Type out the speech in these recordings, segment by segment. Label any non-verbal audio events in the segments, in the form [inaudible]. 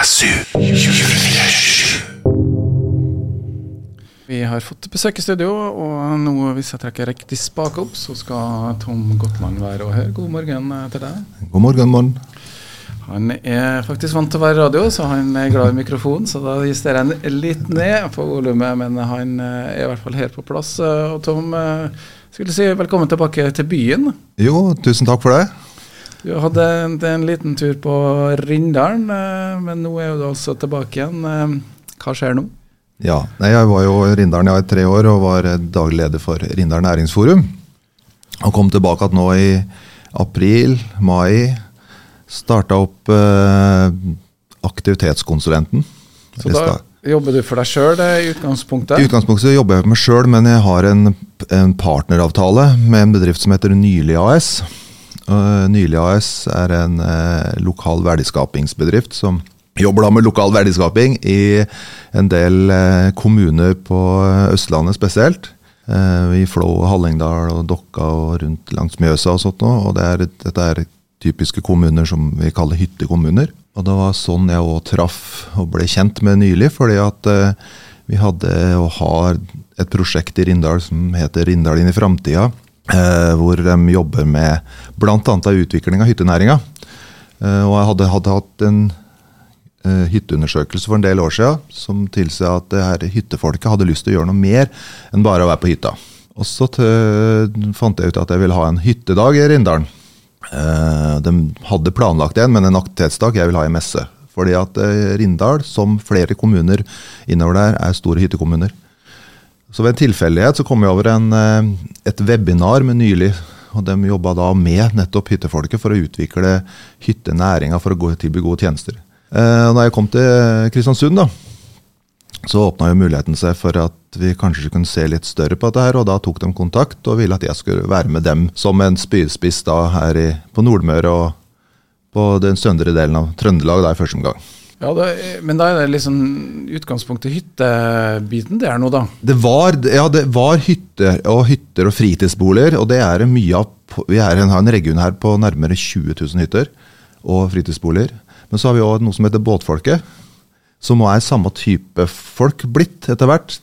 KSU 247. Vi har fått besøk i studio, og nå hvis jeg trekker riktig spak opp, så skal Tom Gotland være og høre. God morgen til deg. God morgen, morgen. Han er faktisk vant til å være radio, så han er glad i mikrofon. Så da justerer jeg litt ned på volumet, men han eh, er i hvert fall her på plass. Eh, Og Tom, eh, skulle si velkommen tilbake til byen. Jo, tusen takk for det. Du hadde en, en liten tur på Rindalen, eh, men nå er du altså tilbake igjen. Eh, Hva skjer nå? Ja, Jeg var jo i Rindalen i tre år og var eh, daglig leder for Rindalen næringsforum. Og kom tilbake igjen nå i april, mai. Starta opp eh, aktivitetskonsulenten. Så da jobber du for deg sjøl i utgangspunktet? I utgangspunktet så jobber jeg for meg sjøl, men jeg har en, en partneravtale med en bedrift som heter Nylig AS. Uh, Nylig AS er en eh, lokal verdiskapingsbedrift som jobber da med lokal verdiskaping i en del eh, kommuner på Østlandet spesielt. Eh, I Flå, Hallingdal og Dokka og rundt langs Mjøsa og sånt noe. Og det er, dette er typiske kommuner som vi kaller hyttekommuner. Og det var sånn jeg òg traff og ble kjent med nylig, fordi at eh, vi hadde og har et prosjekt i Rindal som heter Rindal inn i framtida. Eh, hvor de jobber med bl.a. utvikling av hyttenæringa. Eh, og jeg hadde, hadde hatt en uh, hytteundersøkelse for en del år siden som tilsa at det her hyttefolket hadde lyst til å gjøre noe mer enn bare å være på hytta. Og så fant jeg ut at jeg ville ha en hyttedag i Rindalen. Uh, de hadde planlagt en, men en aktivitetsdag jeg vil ha i messe. Fordi at uh, Rindal, som flere kommuner innover der, er store hyttekommuner. Så ved en tilfeldighet så kom jeg over en, eh, et webinar med nylig. Og de jobba da med nettopp hyttefolket for å utvikle hyttenæringa for å tilby gode tjenester. Eh, og da jeg kom til Kristiansund, da, så åpna jo muligheten seg for at vi kanskje kunne se litt større på dette her, og da tok de kontakt og ville at jeg skulle være med dem som en spydspiss da her i, på Nordmøre og på den søndre delen av Trøndelag da i første omgang. Ja, det, Men da er det liksom utgangspunktet hyttebiten det er nå, da? Det var, ja, det var hytter og hytter og fritidsboliger, og det er mye av. Vi er har en region her på nærmere 20 000 hytter og fritidsboliger. Men så har vi òg noe som heter båtfolket, som er samme type folk blitt etter hvert.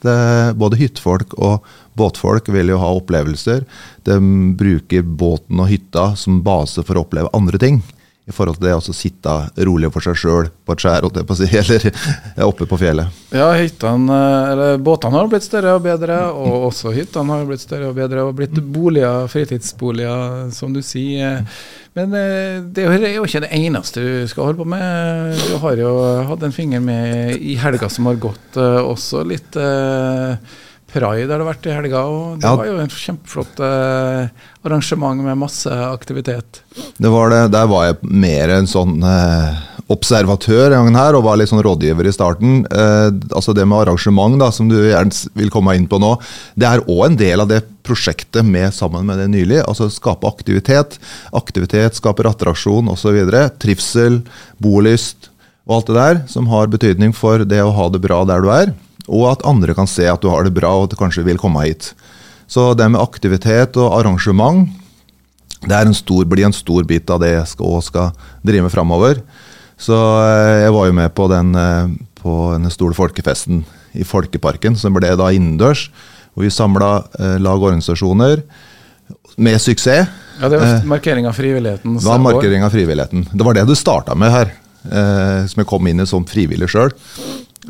Både hyttefolk og båtfolk vil jo ha opplevelser. De bruker båten og hytta som base for å oppleve andre ting. I forhold til det å sitte rolig for seg sjøl på et skjær, [laughs] eller oppe på fjellet. Ja, hyttene, eller båtene har blitt større og bedre, og også hyttene har blitt større og bedre, og blitt boliger, fritidsboliger, som du sier. Men eh, det er jo ikke det eneste du skal holde på med. Du har jo hatt en finger med i helga som har gått, eh, også litt eh, Pride har det vært i helga, òg. det Ja. var jo en kjempeflott eh, arrangement med masse aktivitet. Det var det. Der var jeg mer en sånn eh, observatør en gang her, og var litt sånn rådgiver i starten. Eh, altså Det med arrangement, da, som du gjerne vil komme inn på nå, det er òg en del av det prosjektet med, sammen med det nylig. Altså skape aktivitet. Aktivitet skaper attraksjon osv. Trivsel, bolyst og alt det der, som har betydning for det å ha det bra der du er. Og at andre kan se at du har det bra og at du kanskje vil komme hit. Så det med aktivitet og arrangement det er en stor, blir en stor bit av det jeg skal, og skal drive med framover. Så eh, jeg var jo med på den, eh, på den store folkefesten i Folkeparken, som ble da innendørs. Hvor vi samla eh, lag og organisasjoner med suksess. Ja, Det var markering av frivilligheten. Det var markering av frivilligheten. Det var det du starta med her, som jeg kom inn i som frivillig sjøl.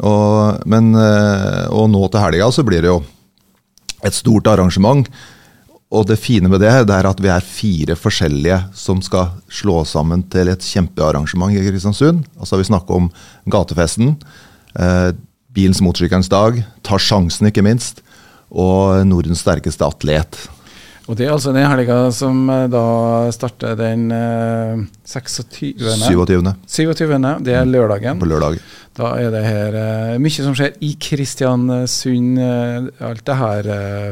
Og, men, eh, og nå til helga så blir det jo et stort arrangement. Og det fine med det, det er at vi er fire forskjellige som skal slå sammen til et kjempearrangement i Kristiansund. Altså Vi snakker om gatefesten, eh, bilens motorsykkelens dag, Ta sjansen ikke minst, og Nordens sterkeste atlet. Og det er altså den helga som eh, da starter den eh, 26. 27. 27. Det er lørdagen. på lørdag. Da er det her eh, mye som skjer i Kristiansund. eh, alt det her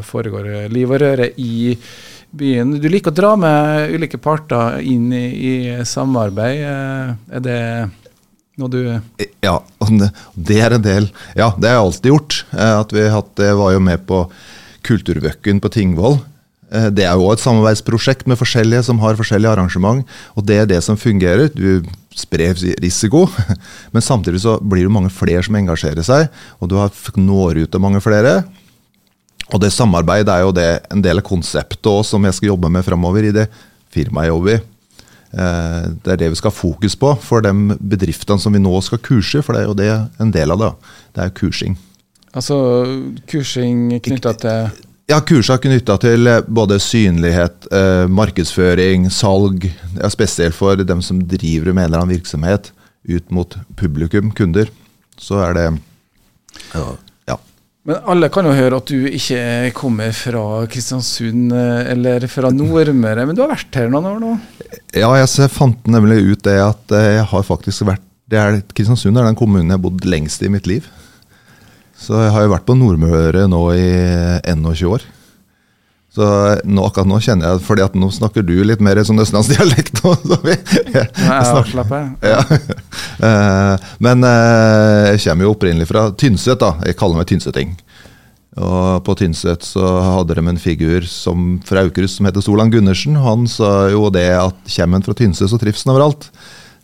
foregår liv og røre i byen. Du liker å dra med ulike parter inn i, i samarbeid. er det noe du Ja, det- det er en del Ja, det har jeg alltid gjort. At vi hatt, var jo med på Kulturvøkken på Tingvoll. Eh, Det er jo et samarbeidsprosjekt med forskjellige som har forskjellige arrangement. Og det er det som fungerer. Du sprer risiko. [laughs] Men samtidig så blir det mange flere som engasjerer seg, og du når ut til mange flere. Og det samarbeidet er jo det, en del av konseptet også, som jeg skal jobbe med fremover i det firmaet jeg jobber i. Eh, Det er det vi skal ha fokus på for de bedriftene som vi nå skal kurse, for det er jo det en del av det. Det er kursing. Altså kursing knytta til Ja, kursa knytta til eh, både synlighet, eh, markedsføring, salg. Ja, spesielt for dem som driver med en eller annen virksomhet ut mot publikum, kunder. Så er det ja, ja. Men alle kan jo høre at du ikke kommer fra Kristiansund eh, eller fra Nordmøre, men du har vært her noen år nå? Ja, jeg fant nemlig ut det at eh, jeg har faktisk vært det er, Kristiansund er den kommunen jeg har bodd lengst i mitt liv. Så jeg har jo vært på Nordmøre nå i 21 år. Så nå, akkurat nå kjenner jeg fordi at nå snakker du litt mer sånn østlandsdialekt. så vi- jeg, jeg ja. [laughs] Eh, Men eh, jeg kommer jo opprinnelig fra Tynset, da. Jeg kaller meg tynseting. Og på Tynset så hadde de en figur som, fra Aukrust som heter Solan Gundersen. Han sa jo det at kommer en fra Tynset, så trives han overalt.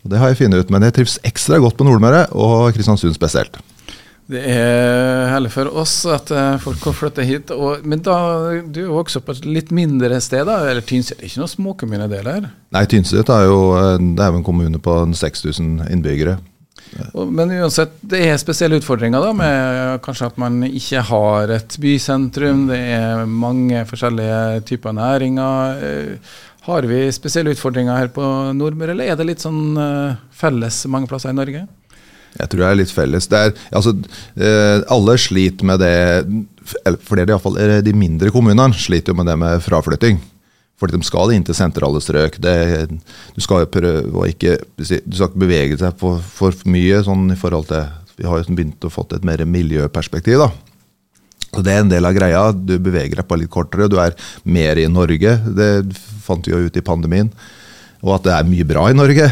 Og Det har jeg funnet ut, men jeg trives ekstra godt på Nordmøre, og Kristiansund spesielt. Det er herlig for oss at eh, folk kan flytte hit. Og, men da, du er jo også på et litt mindre sted, da? Eller Tynset er ikke noen småkommune det her? Nei, Tynset er jo eh, det er jo en kommune på 6000 innbyggere. Og, men uansett, det er spesielle utfordringer da, med kanskje at man ikke har et bysentrum. Det er mange forskjellige typer næringer. Eh, Har vi spesielle utfordringer her på Nordmøre, eller er det litt sånn felles mange plasser i Norge? Jeg tror det er litt felles. Er, altså, eh, alle sliter med det For det er iallfall de mindre kommunene sliter jo med det med fraflytting. Fordi de skal inn til sentrale strøk. Det, du skal jo prøve å ikke Du skal ikke bevege deg for, for mye sånn i forhold til Vi har jo begynt å få et mer miljøperspektiv. da. Så Det er en del av greia. Du beveger deg på litt kortere. Du er mer i Norge. Det fant vi jo ut i pandemien. Og at det er mye bra i Norge.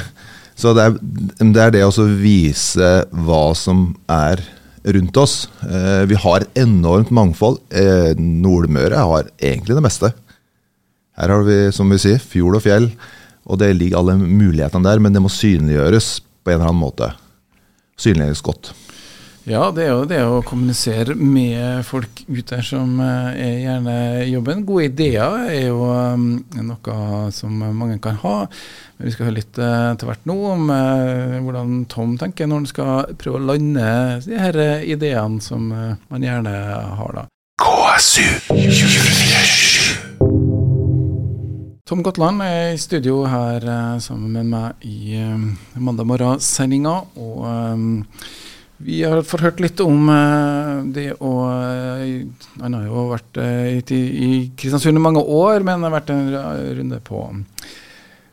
Så det er det, er det å vise hva som er rundt oss. Eh, vi har et enormt mangfold. Eh, Nordmøre har egentlig det meste. Her har vi, som vi sier, fjord og fjell. Og det ligger alle mulighetene der, men det må synliggjøres på en eller annen måte. Synliggjøres godt. Ja, det er jo det å kommunisere med folk ute der som eh, er gjerne jobben. Gode ideer er jo eh, noe som mange kan ha. Men vi skal høre litt eh, til hvert nå om hvordan Tom tenker når han skal prøve å lande de her ideene som man gjerne har, da. KSU 247. Tom Gotland er i studio her sammen med meg i mandag morgen-sendinga. Og vi har fått hørt litt om eh, det å eh, Han har jo vært eh, i, Kristiansund i mange år, men har vært en runde på,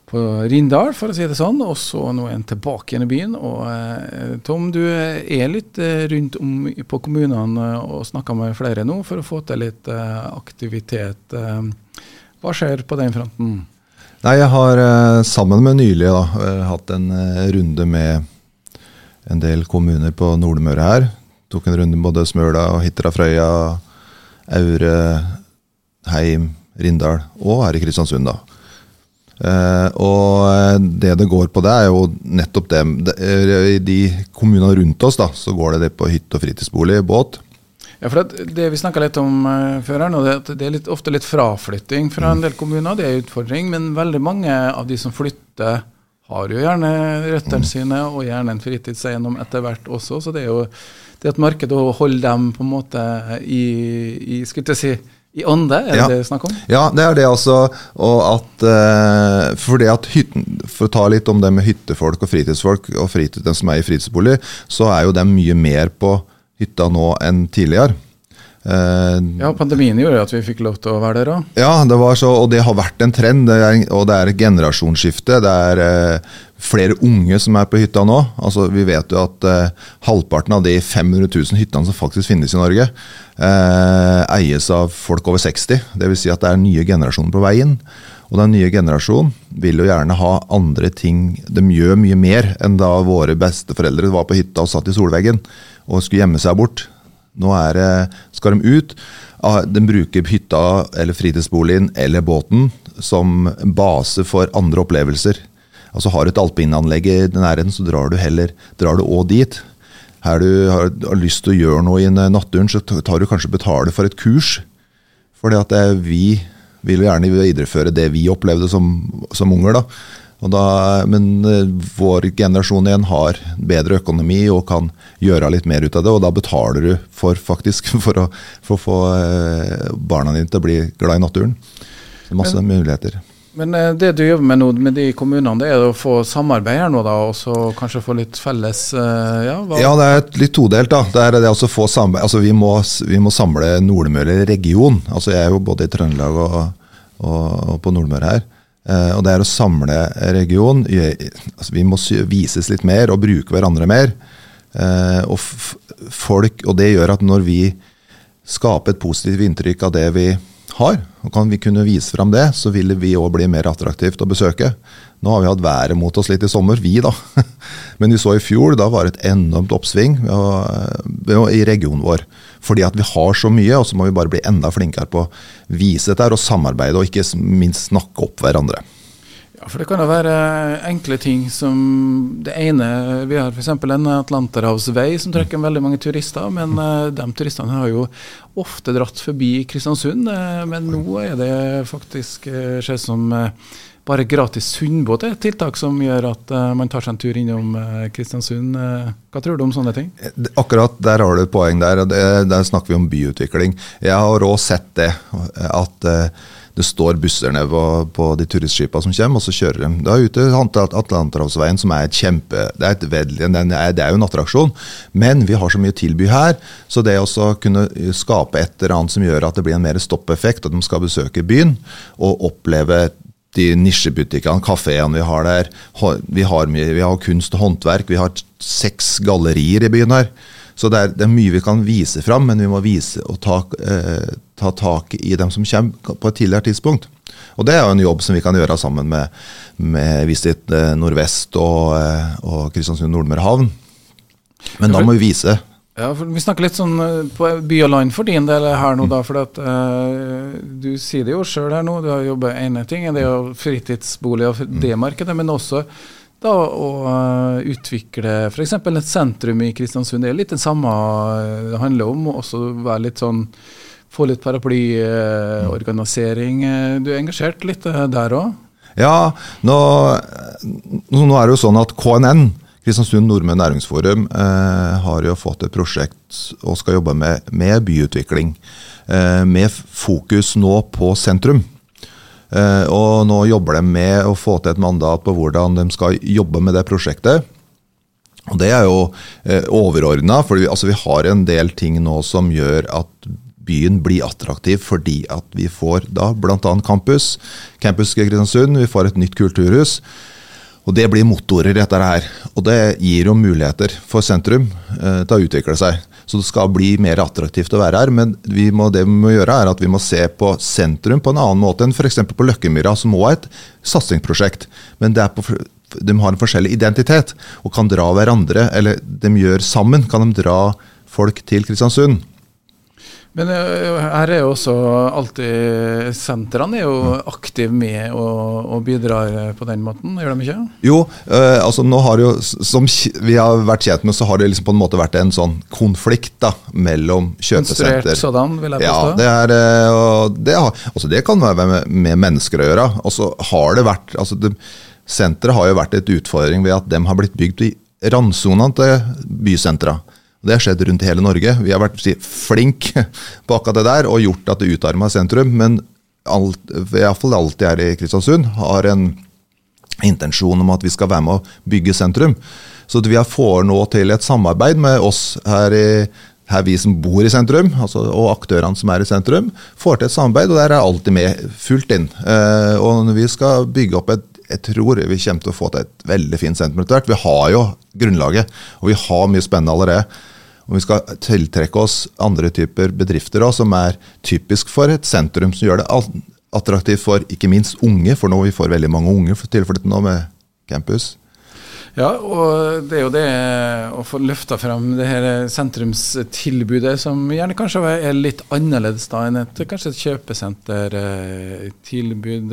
på Rindal, for å si det sånn. Og så nå er han tilbake igjen i byen. Og Tom, du er litt rundt om på kommunene og snakker med flere nå for å få til litt aktivitet. Hva skjer på den fronten? Nei, jeg har sammen med nylig da, hatt en runde med en del kommuner på Nordmøre her. Tok en runde med både Smøla, Hitra, Frøya, Aure, Heim, Rindal og her i Kristiansund. da. Uh, og eh, det det går på det, er jo nettopp det. er, I de kommunene rundt oss da, så går det det på hytte og fritidsbolig, båt. Ja, for det, Det vi snakka litt om uh, før, her nå, det, det er litt, ofte litt fraflytting fra en del kommuner. Det er en utfordring, men veldig mange av de som flytter, har jo gjerne røttene sine og gjerne en fritidseiendom etter hvert også. Så det er jo det at et marked å holde dem på en måte i, i skulle jeg si, i ånde, er det Ja. det du snakker om? Ja, det er det altså. Og at, eh, for det at hytten, for å ta litt om det med hyttefolk og fritidsfolk, og fritid, den som er i fritidsbolig, så er jo de mye mer på hytta nå enn tidligere. Eh, Ja, pandemien gjorde at vi fikk lov til å være der òg. ja, det var så, og det har vært en trend, det er, og det er et generasjonsskifte. Det er uh, flere unge som er på hytta nå. Altså, vi vet jo at uh, halvparten av de 500 000 hyttene som faktisk finnes i Norge, eies av folk over 60. Dvs. Si at det er nye generasjoner på veien. Og den nye generasjonen vil jo gjerne ha andre ting. De gjør mye mer enn da våre besteforeldre var på hytta og satt i solveggen og skulle gjemme seg bort. Nå det, skal de ut. Ah, De bruker hytta eller fritidsboligen eller båten som base for andre opplevelser. Altså Har du et alpinanlegg i nærheten, så drar du heller drar du også dit. Her du har, har lyst til å gjøre noe i naturen, så tar du kanskje betale for et kurs. Fordi at vi vil gjerne videreføre det vi opplevde som, som unger. da. Da men eh, vår generasjon igjen har bedre økonomi og kan gjøre litt mer ut av det. Og da betaler du for faktisk [laughs] for å, for å få eh, barna dine til å bli glad i naturen. Masse men, muligheter. Men eh, det du jobber med nå med de kommunene, det er å få samarbeid her nå, da, og så kanskje få litt felles Ja, ja det er litt todelt. da. Det er det å få samarbeid. Altså, vi, må, vi må samle Nordmøre region. Altså, jeg er jo både i Trøndelag og, og, og på Nordmøre her. Eh, og det er å samle region. Altså, vi må vises litt mer og bruke hverandre mer. Eh, og, folk, og det gjør at når vi skaper et positivt inntrykk av det vi har. Og Kan vi kunne vise fram det, så ville vi òg bli mer attraktivt å besøke. Nå har vi hatt været mot oss litt i sommer, vi da. [laughs] Men vi så i fjor, da var det et enormt oppsving i regionen vår. Fordi at vi har så mye, og så må vi bare bli enda flinkere på å vise dette og samarbeide, og ikke minst snakke opp hverandre. Ja, for Det kan jo være enkle ting som det ene Vi har f.eks. en Atlanterhavsvei som trekker veldig mange turister. Men uh, de turistene har jo ofte dratt forbi Kristiansund. Uh, men nå er det faktisk skjedd som bare gratis sundbåt er et tiltak som gjør at man tar seg en tur innom Kristiansund. hva tror du om sånne ting? Akkurat der har du et poeng. Der, der snakker vi om byutvikling. Jeg har òg sett det. at det står busser nede på, på, de turistskipene som kommer, og så kjører de. Da er ute Atlanterhavsveien, som er et kjempe det er, et vedelig, det er jo en attraksjon. Men vi har så mye å tilby her, så det å kunne skape et eller annet som gjør at det blir en mer stoppeffekt, at de skal besøke byen og oppleve de nisjebutikkene, kafeene vi har der. Vi har, mye, vi har kunst og håndverk. Vi har seks gallerier i byen her. Så det er, det er, mye vi kan vise fram, men vi må vise og ta, eh, ta, tak i dem som kommer på et tidligere tidspunkt. Og Det er jo en jobb som vi kan gjøre sammen med, med Visit eh, Nordvest og, eh, og Kristiansund Nordmøre havn. Men da må vi vise. Ja, for Vi snakker litt sånn eh, på by og land for din del her nå, da. For at, uh, du sier det jo sjøl her nå, du har jobbet ene ting, det er jo fritidsbolig og det markedet, men også da å uh, utvikle f.eks. et sentrum i Kristiansund. Det er litt det samme det handler om. Også være litt sånn Få litt paraplyorganisering. Du er engasjert litt der òg? Ja, nå, nå, er det jo sånn at KNN, Kristiansund Nordmenn Næringsforum, eh, har jo fått et prosjekt og skal jobbe med, med byutvikling. Eh, med fokus nå på sentrum. Eh, og nå jobber de med å få til et mandat på hvordan de skal jobbe med det prosjektet. Og Det er jo eh, overordna, for vi, altså vi har en del ting nå som gjør at byen blir attraktiv fordi at vi får da bl.a. campus. Campus Kristiansund, vi får et nytt kulturhus. Og Det blir motorer i dette her. Og det gir jo muligheter for sentrum eh, til å utvikle seg. Så det skal bli mer attraktivt å være her. Men vi må, det vi må gjøre er at vi må se på sentrum på en annen måte enn f.eks. på Løkkemyra, som òg er et satsingsprosjekt. Men på, de har en forskjellig identitet og kan dra hverandre, eller de gjør sammen, kan de dra folk til Kristiansund. Men eh, her er jo også alltid Sentrene er jo aktive med og, og bidrar på den måten, gjør de ikke? Jo, øh, altså nå har jo, som vi har vært kjent med, så har det liksom på en måte vært en sånn konflikt da, mellom kjøpesenter Konstruert sådan, vil jeg påstå? Ja, det, er, og det, har, altså det kan være med, med, mennesker å gjøre. Og så har det vært altså det, Senteret har jo vært et utfordring ved at de har blitt bygd i randsonene til bysentra. Det har skjedd rundt hele Norge. Vi har vært si, flink på akkurat det der og gjort at det utarma sentrum. Men alt, iallfall alltid her i Kristiansund har en intensjon om at vi skal være med å bygge sentrum. Så vi får nå til et samarbeid med oss her, i, her vi som bor i sentrum, altså, og aktørene som er i sentrum, får til et samarbeid, og der er alltid med fullt inn. Eh, og vi skal bygge opp et jeg tror vi kommer til å få til et veldig fint sentrum etter hvert. Vi har jo grunnlaget, og vi har mye spennende allerede. Og vi skal tiltrekke oss andre typer bedrifter også, som er typisk for et sentrum, som gjør det attraktivt for ikke minst unge, for nå vi får veldig mange unge tilflyttet nå med campus. Ja, og det er jo det å få løfta frem det her sentrumstilbudet, som gjerne kanskje er litt annerledes da enn et, kanskje et kjøpesentertilbud.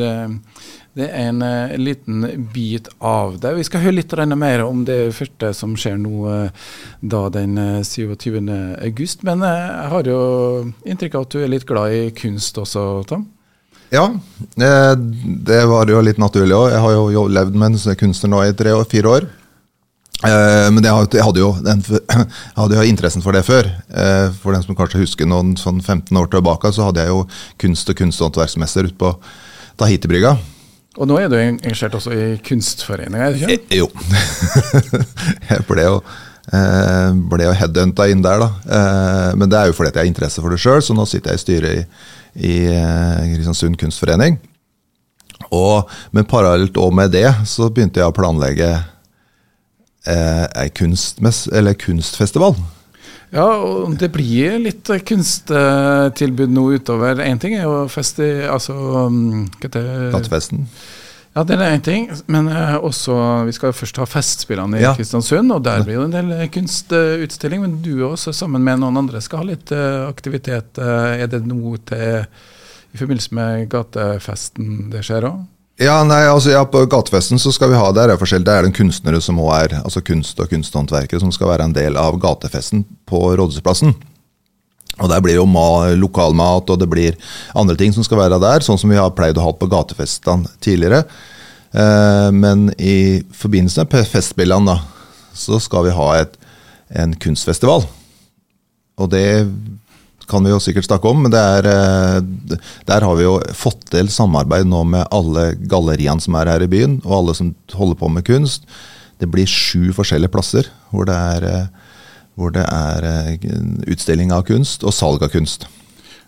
Det er en, uh, liten bit av det. Vi skal høre litt mer om det første som skjer nå uh, da den uh, 27. august. Men eh, jeg har jo inntrykk av at du er litt glad i kunst også, Tom? Ja, eh, det var jo litt naturlig òg. Jeg har jo levd med en kunstner nå i tre og fire år. Eh, Men jeg hadde jo, den, [clears throat] jeg hadde jo interessen for det før. Eh, For den som kanskje husker noen sånn 15 år tilbake, så hadde jeg jo kunst- og kunsthåndverksmesser ute på Tahiti-brygga. Og nå er du engasjert også i er ikke? Eh, Jo. [laughs] jeg ble jo, eh, ble jo headhunta inn der, da. Eh, Men det er jo fordi jeg har interesse for det sjøl, så nå sitter jeg i styret i, i eh, Kristiansund kunstforening. Og, men parallelt òg med det så begynte jeg å planlegge eh, kunstfestival. Ja, og det blir litt eh, kunsttilbud nå utover. Én ting er jo fest i Altså um, hva heter det? Nattfesten. Ja, det er én ting, men eh, også Vi skal jo først ha Festspillene i Ja. Kristiansund, og der blir det en del kunstutstilling. Men du også, sammen med noen andre, skal ha litt eh, aktivitet. Eh, Er det noe til i forbindelse med gatefesten det skjer òg? Ja, nei, altså ja, På gatefesten så skal vi ha det. er forskjellig. Det er den kunstnere som også er altså kunst- og kunsthåndverkere som skal være en del av gatefesten på Rådhusplassen. Og Der blir jo lokalmat og det blir andre ting som skal være der, sånn som vi har pleid å ha på gatefestene tidligere. Eh, men i forbindelse med festspillene da, så skal vi ha et, en kunstfestival. Og det kan vi jo sikkert snakke om, men det er, eh, der har vi jo fått til samarbeid nå med alle galleriene som er her i byen, og alle som holder på med kunst. Det blir sju forskjellige plasser hvor det er, eh, hvor det er eh, utstilling av kunst og salg av kunst.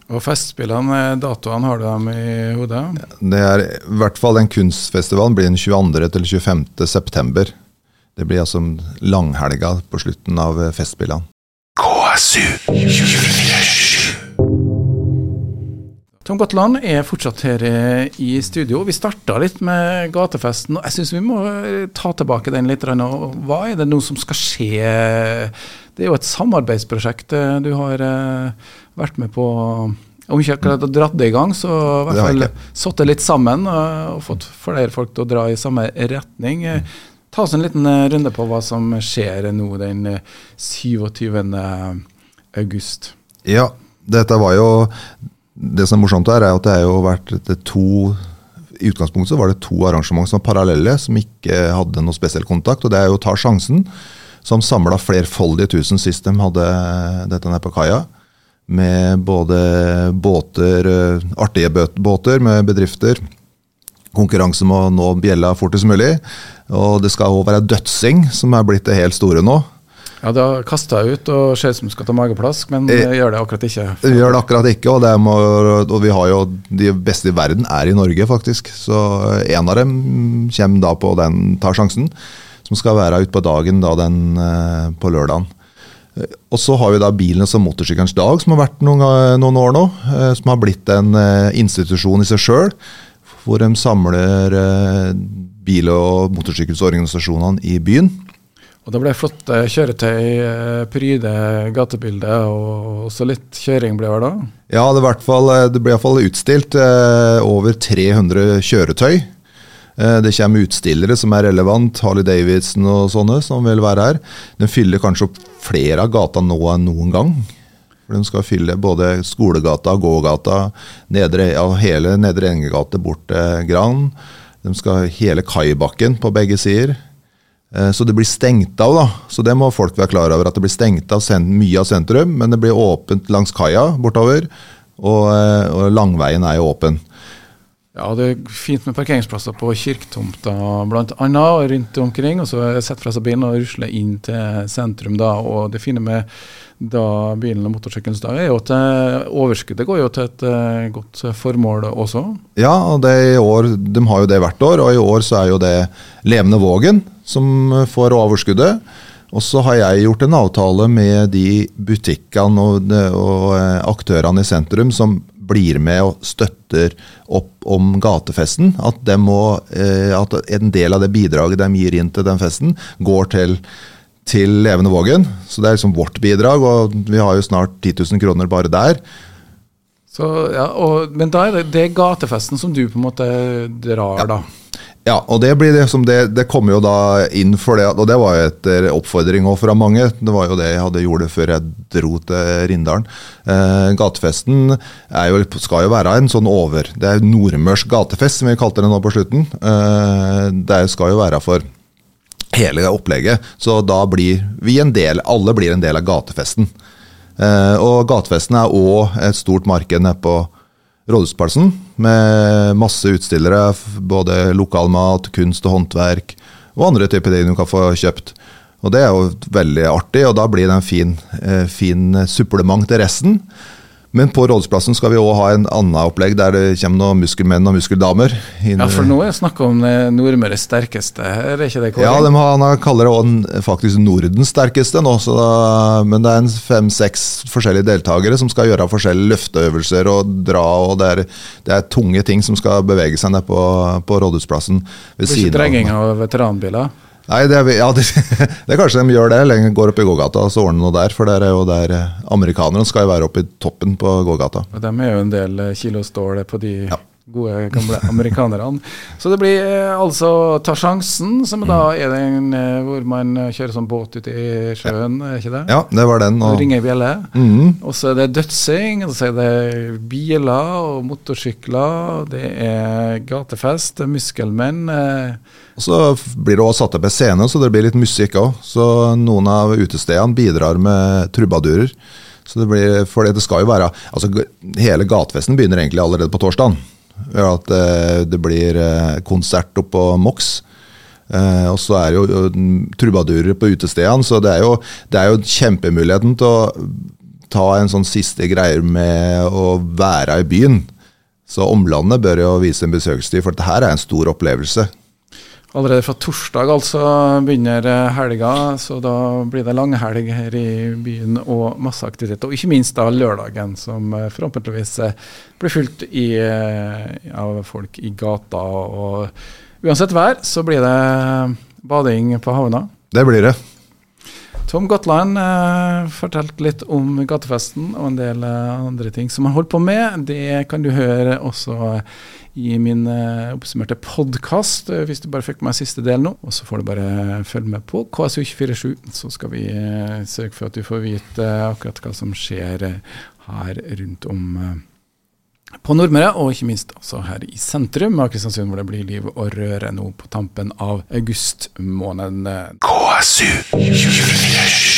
Og Festspillene, datoene har du dem i hodet? Det er i hvert fall den kunstfestivalen blir den 22. til 25. september. Det blir altså langhelga på slutten av festspillene. KSU 247. Tom Gatland er fortsatt her eh, i studio. Vi starta litt med gatefesten. og Jeg syns vi må eh, ta tilbake den litt. Hva er det nå som skal skje? Det er jo et samarbeidsprosjekt eh, du har vært med på. Om ikke akkurat har dratt det i gang, så i hvert fall satt det litt sammen og fått flere folk til å dra i samme retning. Ta oss en liten runde på hva som skjer nå den eh, 27. august. Ja, dette var jo Det som er morsomt her, er at det jo vært to I utgangspunktet var det to arrangement som var parallelle, som ikke hadde noe spesiell kontakt. Og det er jo Ta sjansen, som samla flerfoldige tusen sist de hadde dette nede på kaia. Med både båter, eh, artige båter med bedrifter. Konkurranse om å nå bjella fortest mulig. Og det skal òg være dødsing, som er blitt det helt store nå. Ja, det har kasta ut og ser ut som du skal ta mageplask, men jeg, det gjør det akkurat ikke. Vi gjør det akkurat ikke, og, det må, og vi har jo de beste i verden er i Norge, faktisk. Så en av dem kommer da på den tar sjansen, som skal være utpå dagen da den eh, på lørdagen. Eh, Og så har vi da bilene som motorsykkelens dag, som har vært noen, noen år nå. eh, Som har blitt en eh, institusjon i seg sjøl, hvor de samler eh, bil- og motorsykkelorganisasjonene i byen. Og det ble flotte kjøretøy, eh, pryde gatebildet, og også litt kjøring ble det da. Ja, det, hvert fall, det ble i hvert fall utstilt eh, over 300 kjøretøy. Eh, det kommer utstillere som er relevant, Harley Davidson og sånne, som vil være her. Den fyller kanskje opp flere av gata nå enn noen gang. For De skal fylle både skolegata, gågata, nedre, ja, hele Nedre Engegate bort til Gran. De skal hele Kaibakken på begge sider. Eh, Så det blir stengt av, da. Så det må folk være klar over. At det blir stengt av mye av sentrum, men det blir åpent langs kaia bortover. Og, eh, og langveien er jo åpen. Ja, det er fint med parkeringsplasser på kirketomta blant annet, rundt omkring. Og så setter fra seg bilen og rusler inn til sentrum da. Og det fine med da bilen og motorsykkelen er jo at eh, overskuddet går jo til et eh, godt formål også. Ja, og år, de har jo det hvert år, og i år så er jo det Levende Vågen som får overskuddet. Og så har jeg gjort en avtale med de butikkene og, og eh, aktørene i sentrum som blir med og støtter opp om gatefesten. At, de må, eh, at en del av det bidraget de gir inn til den festen, går til, til Levende Vågen. Så det er liksom vårt bidrag, og vi har jo snart 10 000 kroner bare der. Så, ja, og, men da er det, det er gatefesten som du på en måte drar, da. Ja, og det blir det det, kommer jo da inn for det, og det var jo et oppfordring fra mange. Det var jo det jeg hadde gjort før jeg dro til Rindalen. Eh, gatefesten jo, skal jo være en sånn over Det er nordmørsk gatefest, som vi kalte det nå på slutten. Eh, det skal jo være for hele opplegget, så da blir vi en del, alle blir en del av gatefesten. Eh, og gatefesten er òg et stort marked nede på Rådhusplassen med masse utstillere. Både lokalmat, kunst og håndverk og andre typer ting du kan få kjøpt. Og Det er jo veldig artig, og da blir det en fin, eh, fin supplement til resten. Men på Rådhusplassen skal vi òg ha en annen opplegg der det kommer noen muskelmenn og muskeldamer. Ja, For nå er det snakk om eh, Nordmøres sterkeste, er det ikke det? Kåre? Ja, de har, han kaller det også faktisk Nordens sterkeste nå. Da, men det er fem-seks forskjellige deltakere som skal gjøre forskjellige løfteøvelser og dra. og Det er, det er tunge ting som skal bevege seg ned på, på Rådhusplassen. Ved det blir ikke drenging av veteranbiler? Nei, det er, ja, [laughs] det, det kanskje de gjør det. Eller går opp i gågata og så ordner noe der. For det er jo der eh, amerikanerne skal jo være oppe i toppen på gågata. Og de er jo en del eh, kilo stål på de ja. Gode, gamle amerikanerne. så det blir eh, altså Ta sjansen, som da er den hvor man kjører sånn båt ute i sjøen, er ikke det? Ja, det var den. Og ringer bjelle. Mm. Og så er det dødsing, og så er det biler og motorsykler, det er gatefest, muskelmenn. Og Så blir det også satt opp en scene, så det blir litt musikk òg. Så noen av utestedene bidrar med trubadurer. Så det blir, for det skal jo være altså Hele gatefesten begynner egentlig allerede på torsdag. At eh, det blir eh, konsert oppe på Mox. Uh, og så er det jo trubadurer på utestedene, så det er, jo, det er jo kjempemuligheten til å ta en sånn siste greier med å være i byen. Så omlandet bør jo vise en besøkstid, for dette er en stor opplevelse. Allerede fra torsdag altså begynner helga, så da blir det langhelg her i byen og masse aktivitet. Og ikke minst da lørdagen, som eh, forhåpentligvis eh, blir fylt i, eh, av folk i gata. Og uansett vær så blir det bading på havna. Det blir det. Tom Gotland eh, fortalte litt om gatefesten og en del andre ting som han holdt på med. Det kan du høre også i min uh, oppsummerte podkast, uh, hvis du bare fikk med siste del nå. Og så får du bare følge med på KSU247, så skal vi uh, sørge for at du får vite akkurat hva som skjer her rundt om på Nordmøre, og ikke minst også her i sentrum av Kristiansund, hvor det blir liv og røre nå på tampen av august måned. KSU 24